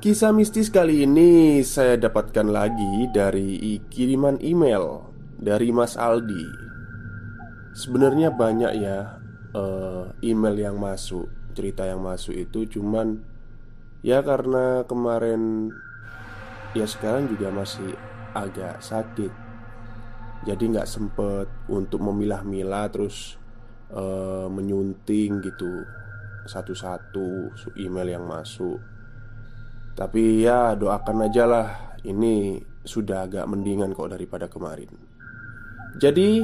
Kisah mistis kali ini saya dapatkan lagi dari kiriman email dari Mas Aldi. Sebenarnya banyak ya uh, email yang masuk, cerita yang masuk itu cuman ya karena kemarin ya sekarang juga masih agak sakit. Jadi nggak sempet untuk memilah-milah terus uh, menyunting gitu satu-satu email yang masuk tapi ya doakan aja lah. Ini sudah agak mendingan kok daripada kemarin. Jadi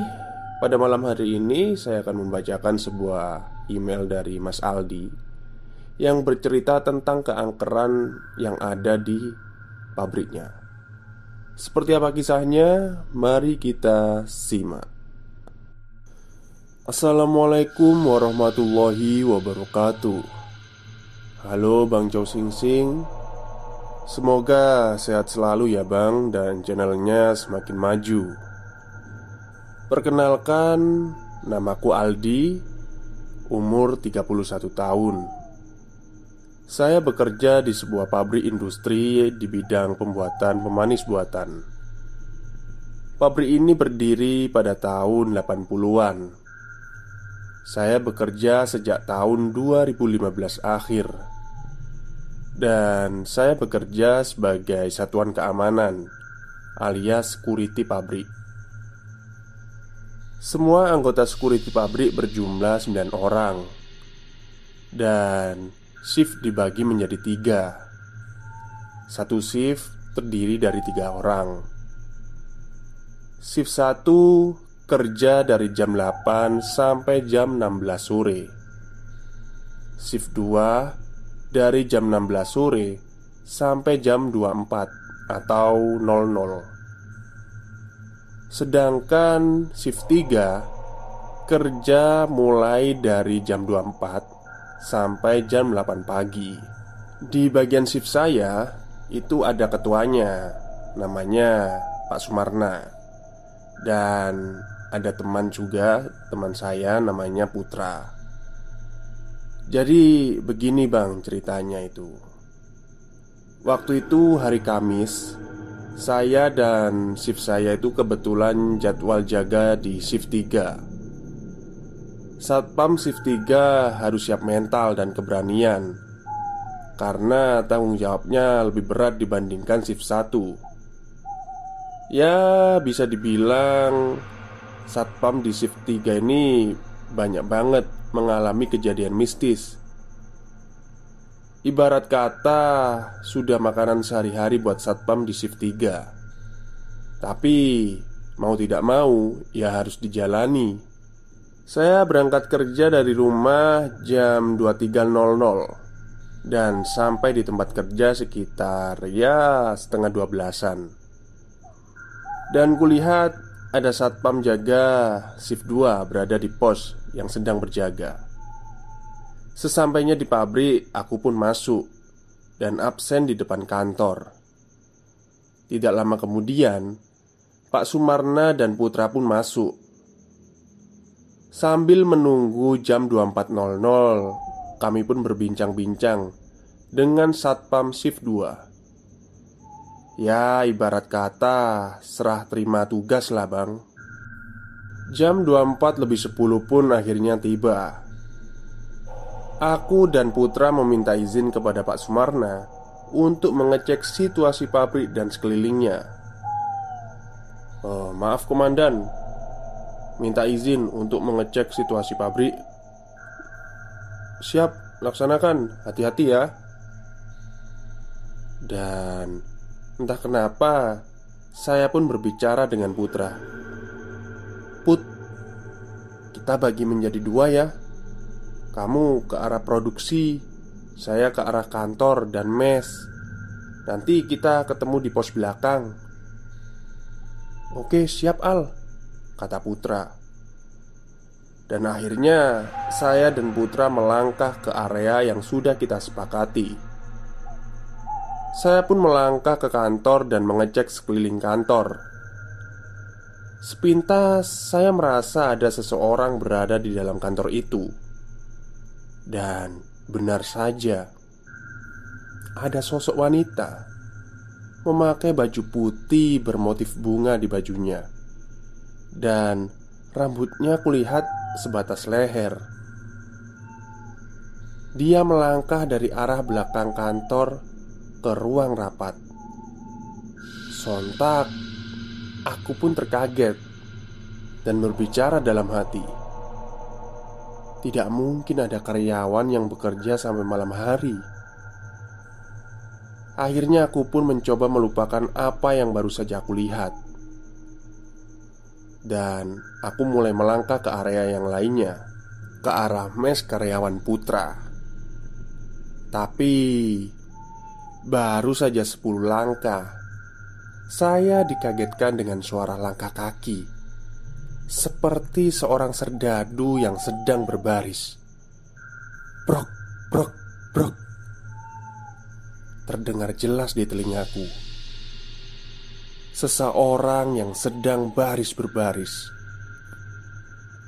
pada malam hari ini saya akan membacakan sebuah email dari Mas Aldi Yang bercerita tentang keangkeran yang ada di pabriknya. Seperti apa kisahnya? Mari kita simak. Assalamualaikum warahmatullahi wabarakatuh. Halo Bang Chow Sing Sing Semoga sehat selalu ya bang dan channelnya semakin maju. Perkenalkan Namaku Aldi Umur 31 tahun. Saya bekerja di sebuah pabrik industri di bidang pembuatan pemanis buatan Pabrik ini berdiri pada tahun 80-an Saya bekerja sejak tahun 2015 akhir dan saya bekerja sebagai satuan keamanan alias security pabrik. Semua anggota security pabrik berjumlah 9 orang. Dan shift dibagi menjadi tiga. Satu shift terdiri dari tiga orang. Shift 1 kerja dari jam 8 sampai jam 16 sore. Shift 2 dari jam 16 sore sampai jam 24 atau 00 Sedangkan shift 3 kerja mulai dari jam 24 sampai jam 8 pagi. Di bagian shift saya itu ada ketuanya Namanya Pak Sumarna. Dan ada teman juga, teman saya namanya Putra jadi begini bang ceritanya itu. Waktu itu hari Kamis Saya dan shift saya itu kebetulan jadwal jaga di shift 3 Satpam shift 3 harus siap mental dan keberanian Karena tanggung jawabnya lebih berat dibandingkan shift 1 Ya bisa dibilang Satpam di shift 3 ini banyak banget mengalami kejadian mistis. Ibarat kata sudah makanan sehari-hari buat satpam di shift 3 Tapi mau tidak mau ya harus dijalani. Saya berangkat kerja dari rumah jam 23.00 Dan sampai di tempat kerja sekitar ya setengah 12an Dan kulihat ada satpam jaga shift 2 berada di pos yang sedang berjaga. Sesampainya di pabrik, aku pun masuk dan absen di depan kantor. Tidak lama kemudian, Pak Sumarna dan Putra pun masuk. Sambil menunggu jam 24.00, kami pun berbincang-bincang dengan Satpam Shift 2. Ya, ibarat kata serah terima tugas lah, Bang. Jam 24 lebih 10 pun akhirnya tiba. Aku dan Putra meminta izin kepada Pak Sumarna Untuk mengecek situasi pabrik dan sekelilingnya. Oh, Maaf komandan. Minta izin untuk mengecek situasi pabrik. Siap, laksanakan, hati-hati ya. Dan entah kenapa Saya pun berbicara dengan Putra. Put Kita bagi menjadi dua ya. Kamu ke arah produksi Saya ke arah kantor dan mes. Nanti kita ketemu di pos belakang. Oke siap Al Kata Putra. Dan akhirnya saya dan Putra melangkah ke area yang sudah kita sepakati Saya pun melangkah ke kantor dan mengecek sekeliling kantor Sepintas saya merasa ada seseorang berada di dalam kantor itu Dan benar saja Ada sosok wanita memakai baju putih bermotif bunga di bajunya, dan rambutnya kulihat sebatas leher. Dia melangkah dari arah belakang kantor ke ruang rapat. Sontak, aku pun terkaget dan berbicara dalam hati. Tidak mungkin ada karyawan yang bekerja sampai malam hari Akhirnya aku pun mencoba melupakan apa yang baru saja aku lihat Dan aku mulai melangkah ke area yang lainnya Ke arah mes karyawan putra Tapi Baru saja 10 langkah. Saya dikagetkan dengan suara langkah kaki. Seperti seorang serdadu yang sedang berbaris. Brok, brok, brok. Terdengar jelas di telingaku. Seseorang yang sedang baris berbaris.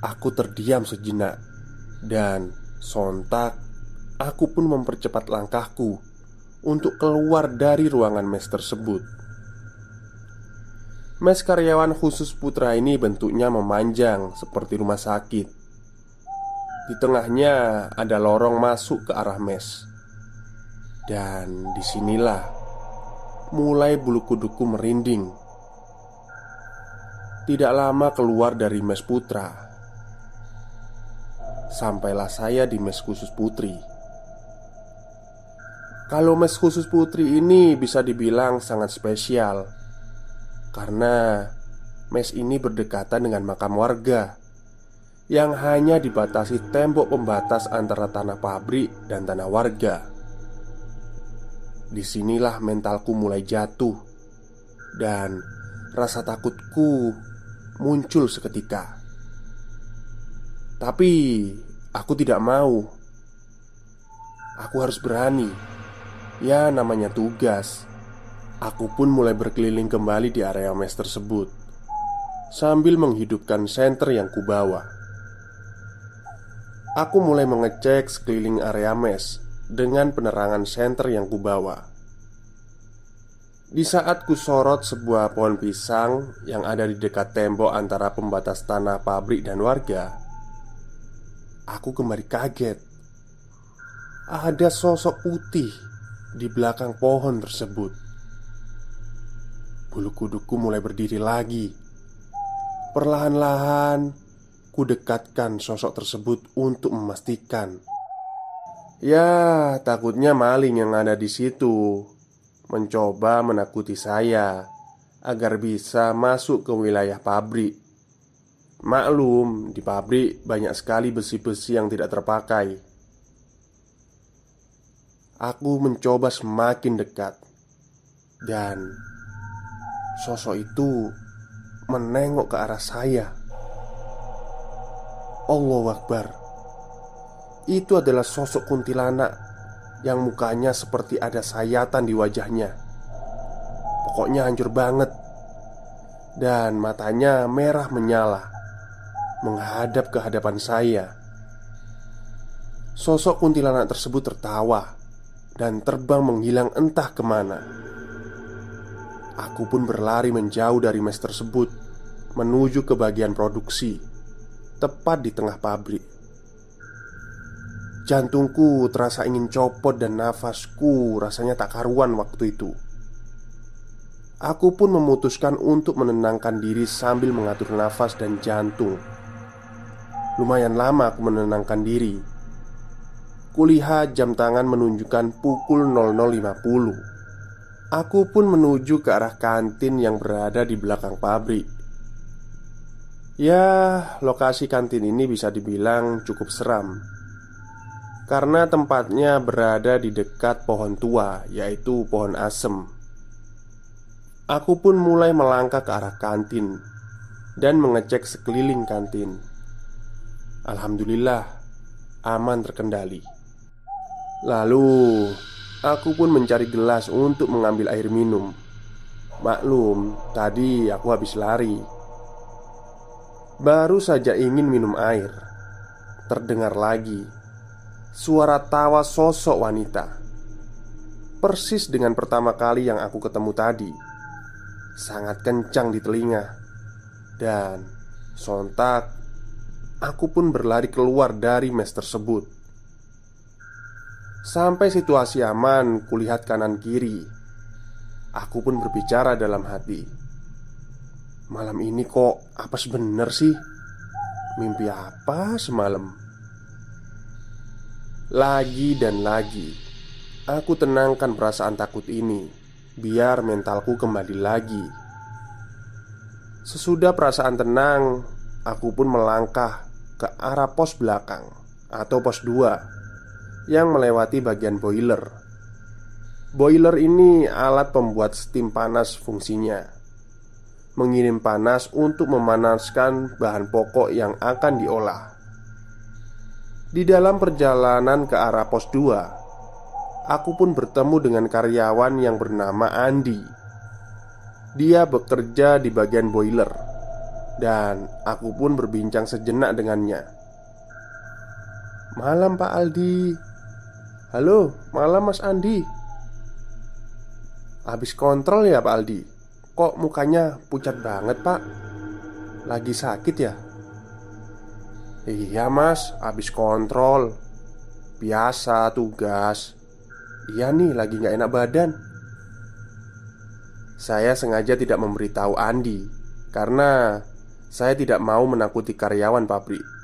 Aku terdiam sejenak, dan sontak. Aku pun mempercepat langkahku untuk keluar dari ruangan mes tersebut. Mes karyawan khusus putra ini bentuknya memanjang seperti rumah sakit. Di tengahnya ada lorong masuk ke arah mes. Dan di sinilah mulai bulu kuduku merinding. Tidak lama keluar dari mes putra, sampailah saya di mes khusus putri. Kalau mes khusus putri ini bisa dibilang sangat spesial. Karena mes ini berdekatan dengan makam warga yang hanya dibatasi tembok pembatas antara tanah pabrik dan tanah warga. Di sinilah mentalku mulai jatuh Dan rasa takutku muncul seketika. Tapi aku tidak mau. Aku harus berani Ya namanya tugas Aku pun mulai berkeliling kembali di area mes tersebut Sambil menghidupkan senter yang kubawa Aku mulai mengecek sekeliling area mes dengan penerangan senter yang kubawa. Di saat ku sorot sebuah pohon pisang yang ada di dekat tembok antara pembatas tanah pabrik dan warga, aku kembali kaget. Ada sosok putih di belakang pohon tersebut. Bulu kuduku mulai berdiri lagi. Perlahan-lahan ku dekatkan sosok tersebut untuk memastikan Ya, takutnya maling yang ada di situ mencoba menakuti saya agar bisa masuk ke wilayah pabrik. Maklum, di pabrik banyak sekali besi-besi yang tidak terpakai. Aku mencoba semakin dekat, dan sosok itu menengok ke arah saya. Allah Akbar. Itu adalah sosok kuntilanak yang mukanya seperti ada sayatan di wajahnya. Pokoknya hancur banget, dan matanya merah menyala menghadap ke hadapan saya. Sosok kuntilanak tersebut tertawa dan terbang menghilang entah ke mana. Aku pun berlari menjauh dari mes tersebut menuju ke bagian produksi, tepat di tengah pabrik. Jantungku terasa ingin copot dan nafasku rasanya tak karuan waktu itu Aku pun memutuskan untuk menenangkan diri sambil mengatur nafas dan jantung Lumayan lama aku menenangkan diri Kulihat jam tangan menunjukkan pukul 00.50 Aku pun menuju ke arah kantin yang berada di belakang pabrik Ya, lokasi kantin ini bisa dibilang cukup seram karena tempatnya berada di dekat pohon tua, yaitu pohon asem. Aku pun mulai melangkah ke arah kantin dan mengecek sekeliling kantin. Alhamdulillah, aman terkendali. Lalu, aku pun mencari gelas untuk mengambil air minum. Maklum, tadi aku habis lari. Baru saja ingin minum air, terdengar lagi suara tawa sosok wanita Persis dengan pertama kali yang aku ketemu tadi Sangat kencang di telinga Dan sontak Aku pun berlari keluar dari mes tersebut Sampai situasi aman kulihat kanan kiri Aku pun berbicara dalam hati Malam ini kok apa sebenar sih? Mimpi apa semalam? Lagi dan lagi Aku tenangkan perasaan takut ini Biar mentalku kembali lagi Sesudah perasaan tenang Aku pun melangkah ke arah pos belakang Atau pos 2 Yang melewati bagian boiler. Boiler ini alat pembuat steam panas fungsinya. Mengirim panas untuk memanaskan bahan pokok yang akan diolah. Di dalam perjalanan ke arah pos 2 Aku pun bertemu dengan karyawan yang bernama Andi. Dia bekerja di bagian boiler Dan aku pun berbincang sejenak dengannya. Malam Pak Aldi Halo, malam Mas Andi. Habis kontrol ya Pak Aldi? Kok mukanya pucat banget Pak? Lagi sakit ya? Iya mas, habis kontrol. Biasa tugas. Iya nih, lagi gak enak badan. Saya sengaja tidak memberitahu Andi Karena saya tidak mau menakuti karyawan pabrik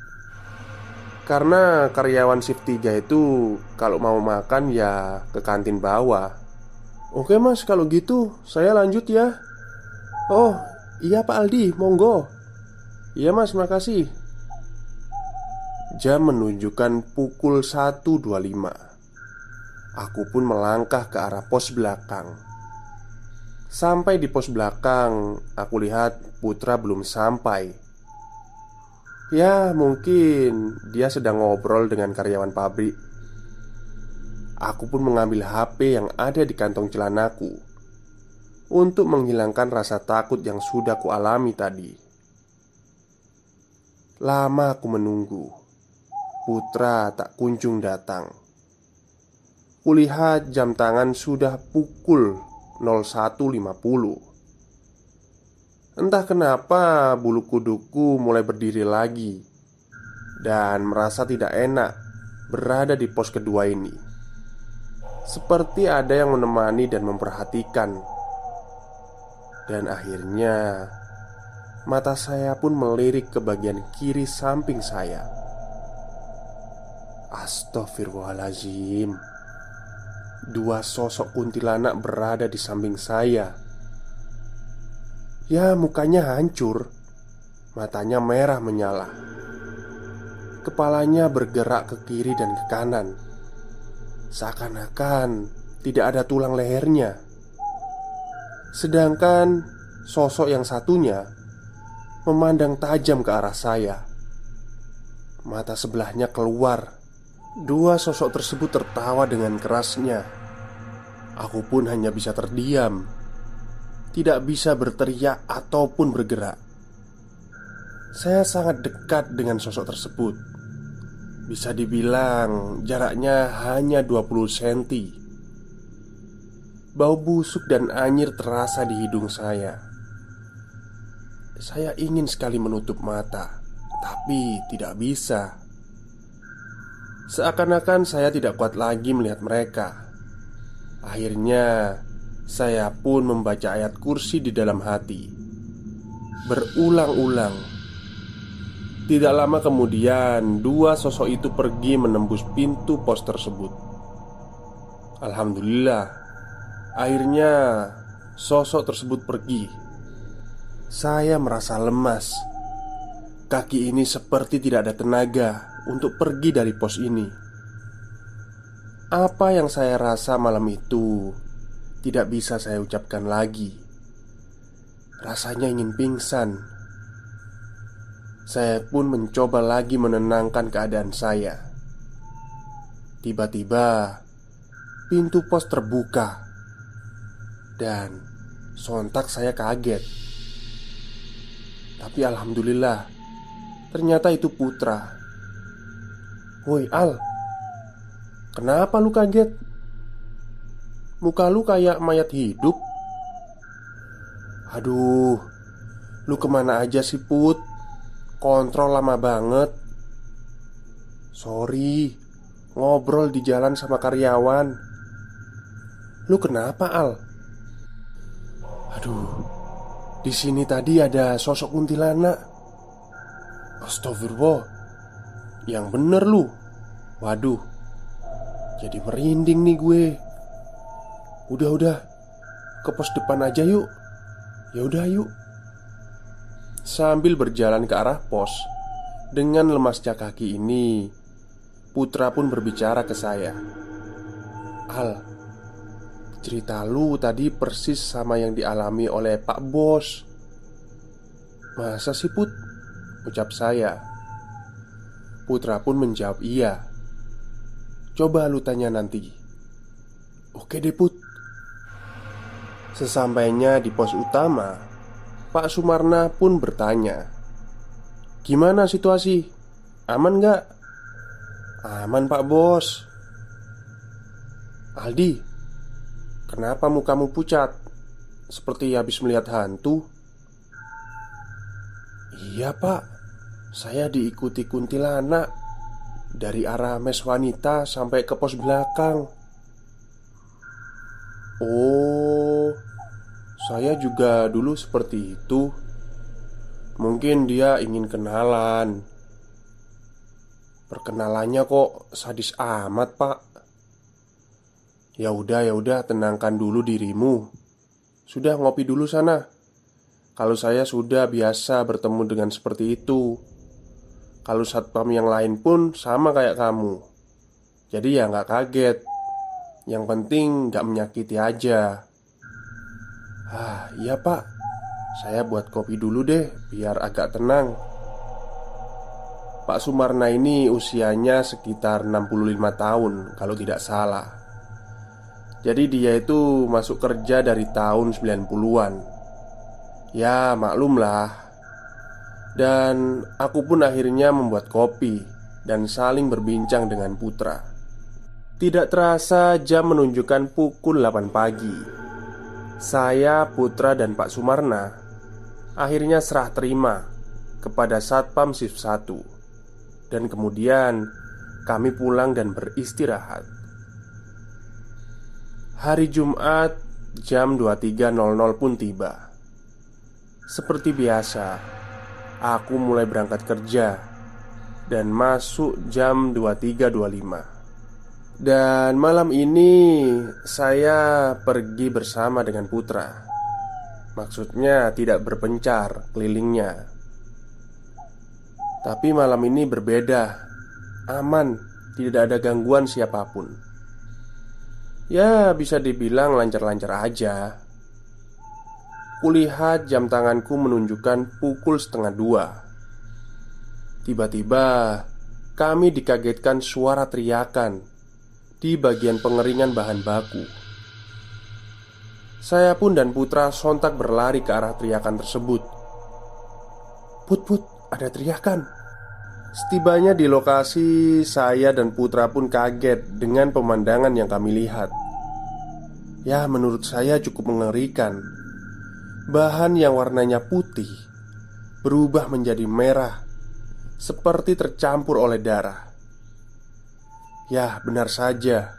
Karena karyawan shift 3 itu Kalau mau makan ya ke kantin bawah. Oke mas, kalau gitu saya lanjut ya. Oh, iya Pak Aldi, monggo. Iya mas, makasih. Jam menunjukkan pukul 1.25 Aku pun melangkah ke arah pos belakang. Sampai di pos belakang Aku lihat Putra belum sampai Ya mungkin dia sedang ngobrol dengan karyawan pabrik. Aku pun mengambil HP yang ada di kantong celanaku Untuk menghilangkan rasa takut yang sudah kualami tadi. Lama aku menunggu. Putra tak kunjung datang. Kulihat jam tangan sudah pukul 01.50 Entah kenapa bulu kuduku mulai berdiri lagi Dan merasa tidak enak berada di pos kedua ini. Seperti ada yang menemani dan memperhatikan. Dan akhirnya Mata saya pun melirik ke bagian kiri samping saya. Astaghfirullahaladzim. Dua sosok kuntilanak berada di samping saya Ya mukanya hancur. Matanya merah menyala. Kepalanya bergerak ke kiri dan ke kanan. Seakan-akan tidak ada tulang lehernya. Sedangkan sosok yang satunya Memandang tajam ke arah saya. Mata sebelahnya keluar. Dua sosok tersebut tertawa dengan kerasnya. Aku pun hanya bisa terdiam, tidak bisa berteriak ataupun bergerak. Saya sangat dekat dengan sosok tersebut. Bisa dibilang jaraknya hanya 20 cm. Bau busuk dan anyir terasa di hidung saya. Saya ingin sekali menutup mata, tapi tidak bisa. Seakan-akan saya tidak kuat lagi melihat mereka. Akhirnya, saya pun membaca ayat kursi di dalam hati berulang-ulang. Tidak lama kemudian, dua sosok itu pergi menembus pintu pos tersebut. Alhamdulillah, akhirnya sosok tersebut pergi. Saya merasa lemas. Kaki ini seperti tidak ada tenaga untuk pergi dari pos ini. Apa yang saya rasa malam itu tidak bisa saya ucapkan lagi. Rasanya ingin pingsan. Saya pun mencoba lagi menenangkan keadaan saya. Tiba-tiba pintu pos terbuka dan sontak saya kaget. Tapi alhamdulillah, ternyata itu Putra. Woi Al, kenapa lu kaget? Muka lu kayak mayat hidup. Aduh, lu ke mana aja sih Put? Kontrol lama banget. Sorry, ngobrol di jalan sama karyawan. Lu kenapa, Al? Aduh, di sini tadi ada sosok kuntilanak. Astagfirullah. Yang bener lu. Waduh. Jadi merinding nih gue. Udah, udah. Ke pos depan aja yuk. Ya udah, yuk. Sambil berjalan ke arah pos dengan lemasnya kaki ini, Putra pun berbicara ke saya. Al, Cerita lu tadi persis sama yang dialami oleh Pak Bos Masa sih Put? Ucap saya Putra pun menjawab iya Coba lu tanya nanti Oke deh Put Sesampainya di pos utama Pak Sumarna pun bertanya Gimana situasi? Aman gak? Aman Pak Bos Aldi Kenapa mukamu pucat? Seperti habis melihat hantu Iya pak Saya diikuti kuntilanak Dari arah mes wanita sampai ke pos belakang Oh Saya juga dulu seperti itu Mungkin dia ingin kenalan Perkenalannya kok sadis amat pak Ya udah, ya udah, tenangkan dulu dirimu. Sudah ngopi dulu sana. Kalau saya sudah biasa bertemu dengan seperti itu. Kalau satpam yang lain pun sama kayak kamu. Jadi ya nggak kaget. Yang penting nggak menyakiti aja. Iya pak. Saya buat kopi dulu deh, biar agak tenang. Pak Sumarna ini usianya sekitar 65 tahun kalau tidak salah. Jadi dia itu masuk kerja dari tahun 90-an Ya maklumlah Dan aku pun akhirnya membuat kopi Dan saling berbincang dengan Putra. Tidak terasa jam menunjukkan pukul 8 pagi Saya, Putra, dan Pak Sumarna Akhirnya serah terima Kepada Satpam Shift 1 Dan kemudian kami pulang dan beristirahat. Hari Jumat jam 23.00 pun tiba. Seperti biasa Aku mulai berangkat kerja Dan masuk jam 23.25 Dan malam ini Saya pergi bersama dengan Putra. Maksudnya tidak berpencar kelilingnya. Tapi malam ini berbeda. Aman Tidak ada gangguan siapa pun. Ya bisa dibilang lancar-lancar aja. Kulihat jam tanganku menunjukkan pukul setengah dua. Tiba-tiba kami dikagetkan suara teriakan Di bagian pengeringan bahan baku Saya pun dan putra sontak berlari ke arah teriakan tersebut Put put ada teriakan Setibanya di lokasi, saya dan putra pun kaget dengan pemandangan yang kami lihat. Ya, menurut saya cukup mengerikan. Bahan yang warnanya putih berubah menjadi merah, seperti tercampur oleh darah. Ya, benar saja.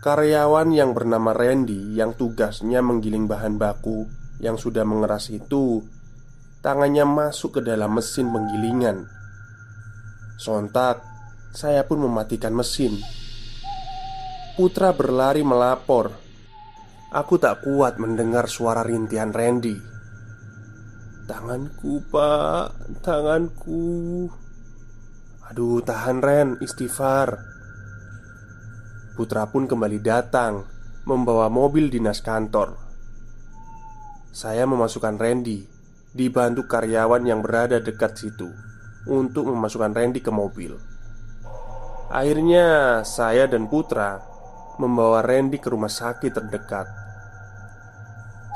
Karyawan yang bernama Randy yang tugasnya menggiling bahan baku yang sudah mengeras itu, tangannya masuk ke dalam mesin penggilingan Sontak, saya pun mematikan mesin. Putra berlari melapor. Aku tak kuat mendengar suara rintihan Randy. Tanganku, Pak, tanganku. Aduh, tahan Ren, istighfar. Putra pun kembali datang Membawa mobil dinas kantor. Saya memasukkan Randy Dibantu karyawan yang berada dekat situ Untuk memasukkan Randy ke mobil. Akhirnya saya dan Putra Membawa Randy ke rumah sakit terdekat.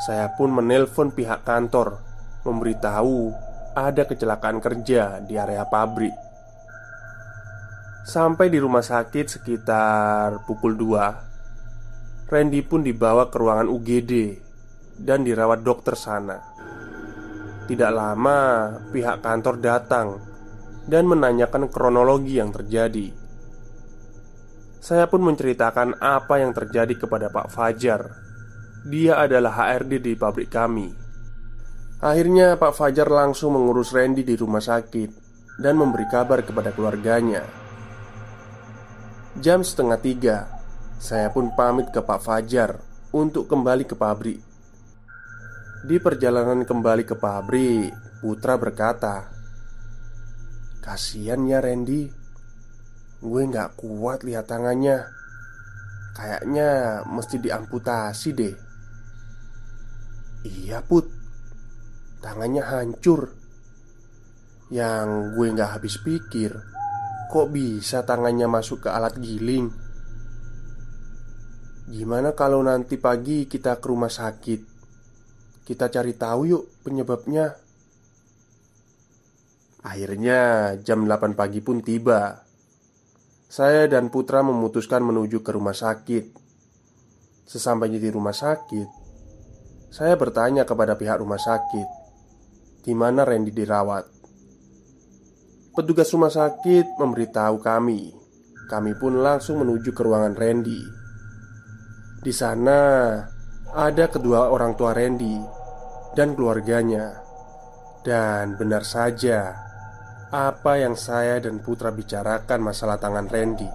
Saya pun menelpon pihak kantor Memberitahu ada kecelakaan kerja di area pabrik Sampai di rumah sakit sekitar pukul 2 Randy pun dibawa ke ruangan UGD Dan dirawat dokter sana. Tidak lama pihak kantor datang Dan menanyakan kronologi yang terjadi. Saya pun menceritakan apa yang terjadi kepada Pak Fajar. Dia adalah HRD di pabrik kami. Akhirnya Pak Fajar langsung mengurus Randy di rumah sakit Dan memberi kabar kepada keluarganya Jam setengah tiga. Saya pun pamit ke Pak Fajar Untuk kembali ke pabrik. Di perjalanan kembali ke pabrik Putra berkata Kasian ya Randy. Gue gak kuat lihat tangannya. Kayaknya mesti diamputasi deh. Iya put. Tangannya hancur. Yang gue gak habis pikir Kok bisa tangannya masuk ke alat giling? Gimana kalau nanti pagi kita ke rumah sakit? Kita cari tahu yuk penyebabnya Akhirnya jam 8 pagi pun tiba Saya dan Putra memutuskan menuju ke rumah sakit Sesampainya di rumah sakit Saya bertanya kepada pihak rumah sakit di mana Randy dirawat Petugas rumah sakit memberitahu kami. Kami pun langsung menuju ke ruangan Randy. Di sana ada kedua orang tua Randy dan keluarganya. Dan benar saja, apa yang saya dan Putra bicarakan masalah tangan Randy.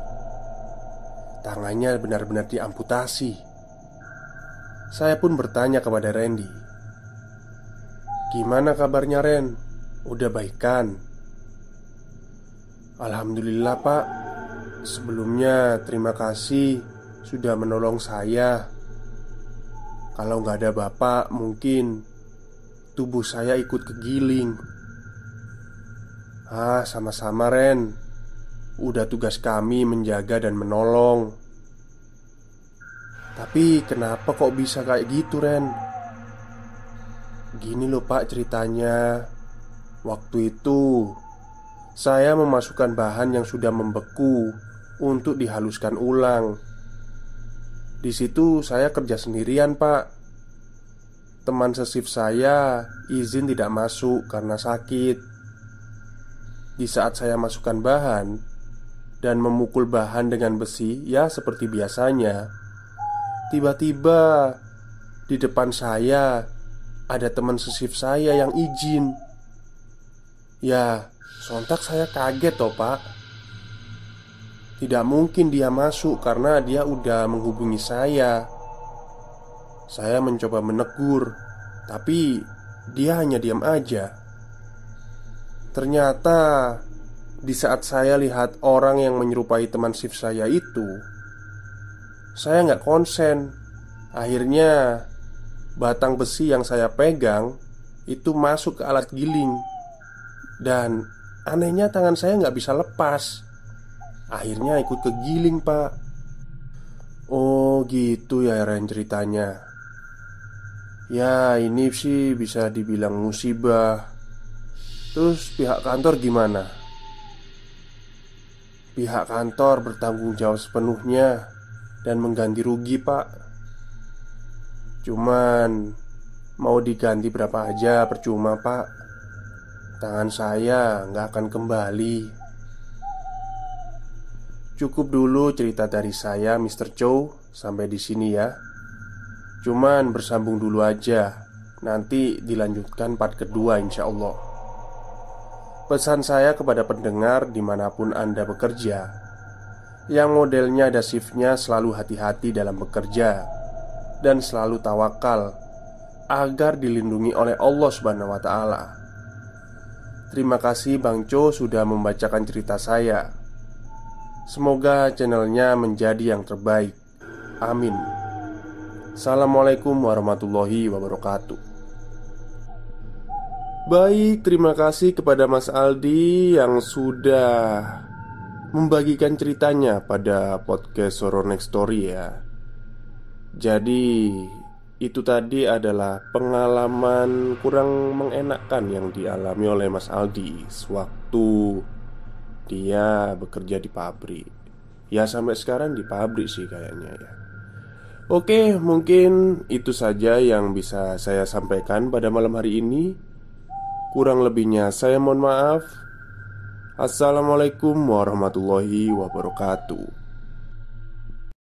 Tangannya benar-benar diamputasi. Saya pun bertanya kepada Randy, "Gimana kabarnya, Ren? Udah baikan?" Alhamdulillah pak. Sebelumnya terima kasih Sudah menolong saya. Kalau nggak ada bapak mungkin Tubuh saya ikut kegiling. Ah sama-sama Ren. Udah tugas kami menjaga dan menolong. Tapi kenapa kok bisa kayak gitu Ren? Gini loh pak ceritanya. Waktu itu saya memasukkan bahan yang sudah membeku untuk dihaluskan ulang. Di situ saya kerja sendirian, Pak. Teman sesif saya izin tidak masuk karena sakit. Di saat saya masukkan bahan dan memukul bahan dengan besi, ya seperti biasanya, tiba-tiba di depan saya ada teman sesif saya yang izin. Ya, Sontak saya kaget toh pak. Tidak mungkin dia masuk karena dia udah menghubungi saya. Saya mencoba menegur Tapi dia hanya diam aja. Ternyata di saat saya lihat orang yang menyerupai teman shift saya itu Saya nggak konsen. Akhirnya Batang besi yang saya pegang Itu masuk ke alat giling. Dan Anehnya tangan saya nggak bisa lepas. Akhirnya ikut kegiling pak. Oh gitu ya Ren ceritanya. Ya ini sih bisa dibilang musibah. Terus pihak kantor gimana? Pihak kantor bertanggung jawab sepenuhnya Dan mengganti rugi pak. Cuman Mau diganti berapa aja percuma pak Tangan saya nggak akan kembali. Cukup dulu cerita dari saya Mr. Chow Sampai di sini ya. Cuman bersambung dulu aja. Nanti dilanjutkan part kedua insya Allah. Pesan saya kepada pendengar di mana pun Anda bekerja Yang modelnya ada shiftnya selalu hati-hati dalam bekerja Dan selalu tawakal Agar dilindungi oleh Allah Subhanahu Wa Ta'ala Terima kasih Bang Cho sudah membacakan cerita saya. Semoga channelnya menjadi yang terbaik. Amin. Assalamualaikum warahmatullahi wabarakatuh. Baik, terima kasih kepada Mas Aldi yang sudah membagikan ceritanya pada podcast Horror Next Story ya. Jadi, itu tadi adalah pengalaman kurang mengenakan yang dialami oleh Mas Aldi sewaktu dia bekerja di pabrik. Ya sampai sekarang di pabrik sih kayaknya ya. Oke, mungkin itu saja yang bisa saya sampaikan pada malam hari ini. Kurang lebihnya saya mohon maaf. Assalamualaikum warahmatullahi wabarakatuh.